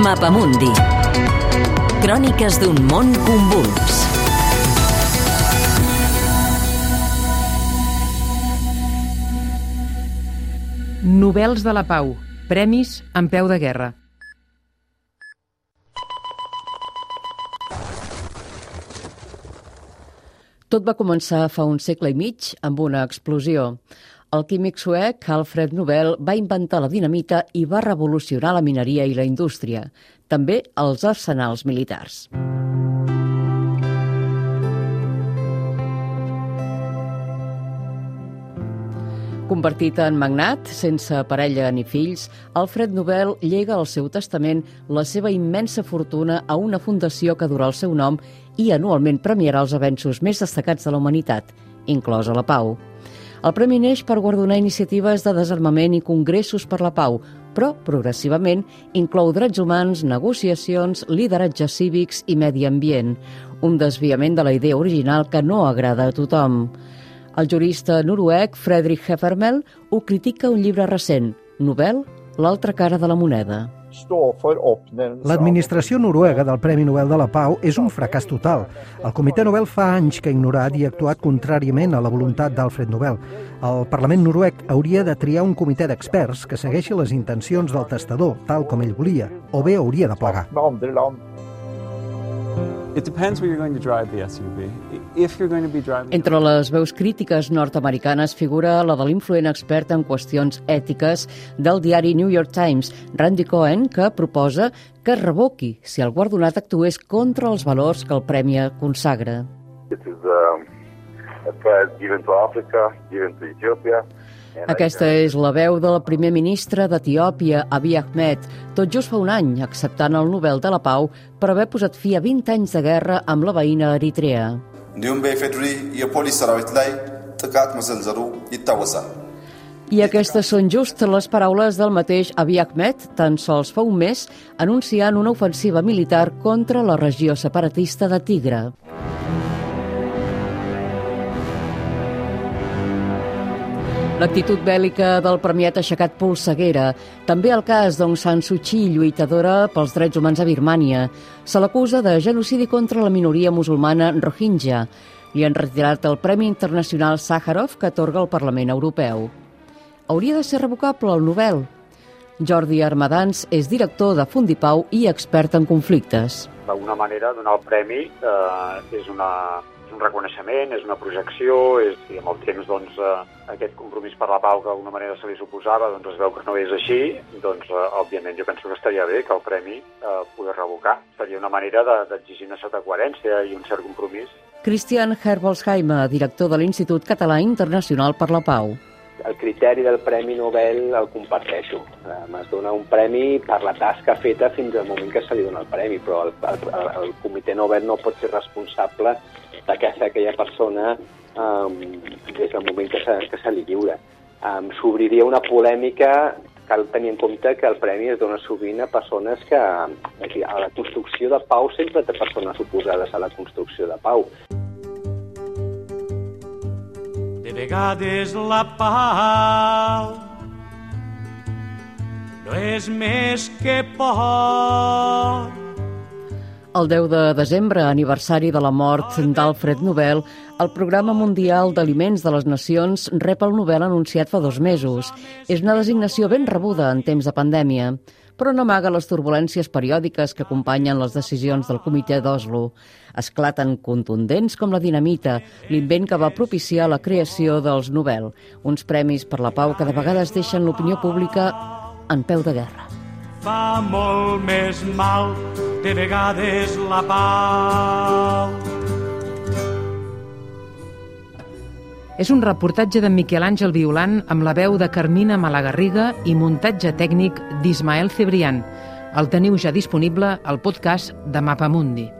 Mapamundi. Cròniques d'un món convuls. Nobels de la Pau. Premis en peu de guerra. Tot va començar fa un segle i mig amb una explosió. El químic suec Alfred Nobel va inventar la dinamita i va revolucionar la mineria i la indústria, també els arsenals militars. Convertit en magnat, sense parella ni fills, Alfred Nobel llega al seu testament la seva immensa fortuna a una fundació que durà el seu nom i anualment premiarà els avenços més destacats de la humanitat, inclosa la pau. El premi neix per guardonar iniciatives de desarmament i congressos per la pau, però progressivament inclou drets humans, negociacions, lideratges cívics i medi ambient, un desviament de la idea original que no agrada a tothom. El jurista noruec Fredrik Heffermel ho critica un llibre recent, Nobel, l'altra cara de la moneda. L'administració noruega del Premi Nobel de la Pau és un fracàs total. El Comitè Nobel fa anys que ha ignorat i ha actuat contràriament a la voluntat d'Alfred Nobel. El Parlament noruec hauria de triar un comitè d'experts que segueixi les intencions del testador, tal com ell volia, o bé hauria de plegar. Entre les veus crítiques nord-americanes figura la de l'influent expert en qüestions ètiques del diari New York Times, Randy Cohen, que proposa que es revoqui si el guardonat actués contra els valors que el premi consagra. It is um, given to Africa, given to Ethiopia, aquesta és la veu del primer ministre d'Etiòpia, Abiy Ahmed, tot just fa un any, acceptant el Nobel de la Pau per haver posat fi a 20 anys de guerra amb la veïna Eritrea. I aquestes són just les paraules del mateix Abiy Ahmed, tan sols fa un mes, anunciant una ofensiva militar contra la regió separatista de Tigre. L'actitud bèl·lica del premiat ha aixecat polseguera. També el cas d'Aung San Suu Kyi, lluitadora pels drets humans a Birmània. Se l'acusa de genocidi contra la minoria musulmana Rohingya. Li han retirat el Premi Internacional Sájarov que atorga el Parlament Europeu. Hauria de ser revocable el Nobel. Jordi Armadans és director de Fundipau i expert en conflictes. D'alguna manera, donar el premi eh, és una és un reconeixement, és una projecció, és, i amb el temps doncs, eh, aquest compromís per la pau que d'alguna manera se li suposava doncs es veu que no és així, doncs eh, òbviament jo penso que estaria bé que el premi eh, poder revocar. Seria una manera d'exigir de, una certa coherència i un cert compromís. Cristian Herbolzheimer, director de l'Institut Català Internacional per la Pau el criteri del Premi Nobel el comparteixo. Es dona un premi per la tasca feta fins al moment que se li dona el premi, però el, el, el Comitè Nobel no pot ser responsable de que aquella persona um, des del moment que se, que se li lliura. Um, S'obriria una polèmica cal tenir en compte que el premi es dona sovint a persones que a la construcció de pau sempre té persones oposades a la construcció de pau. De vegades la pau. No és més que por. El 10 de desembre, aniversari de la mort d'Alfred Nobel, el Programa Mundial d'Aliments de les Nacions rep el Nobel anunciat fa dos mesos. És una designació ben rebuda en temps de pandèmia, però no amaga les turbulències periòdiques que acompanyen les decisions del Comitè d'Oslo. Esclaten contundents com la dinamita, l'invent que va propiciar la creació dels Nobel, uns premis per la pau que de vegades deixen l'opinió pública en peu de guerra fa molt més mal de vegades la pau. És un reportatge de Miquel Àngel Violant amb la veu de Carmina Malagarriga i muntatge tècnic d'Ismael Cebrián. El teniu ja disponible al podcast de Mapamundi.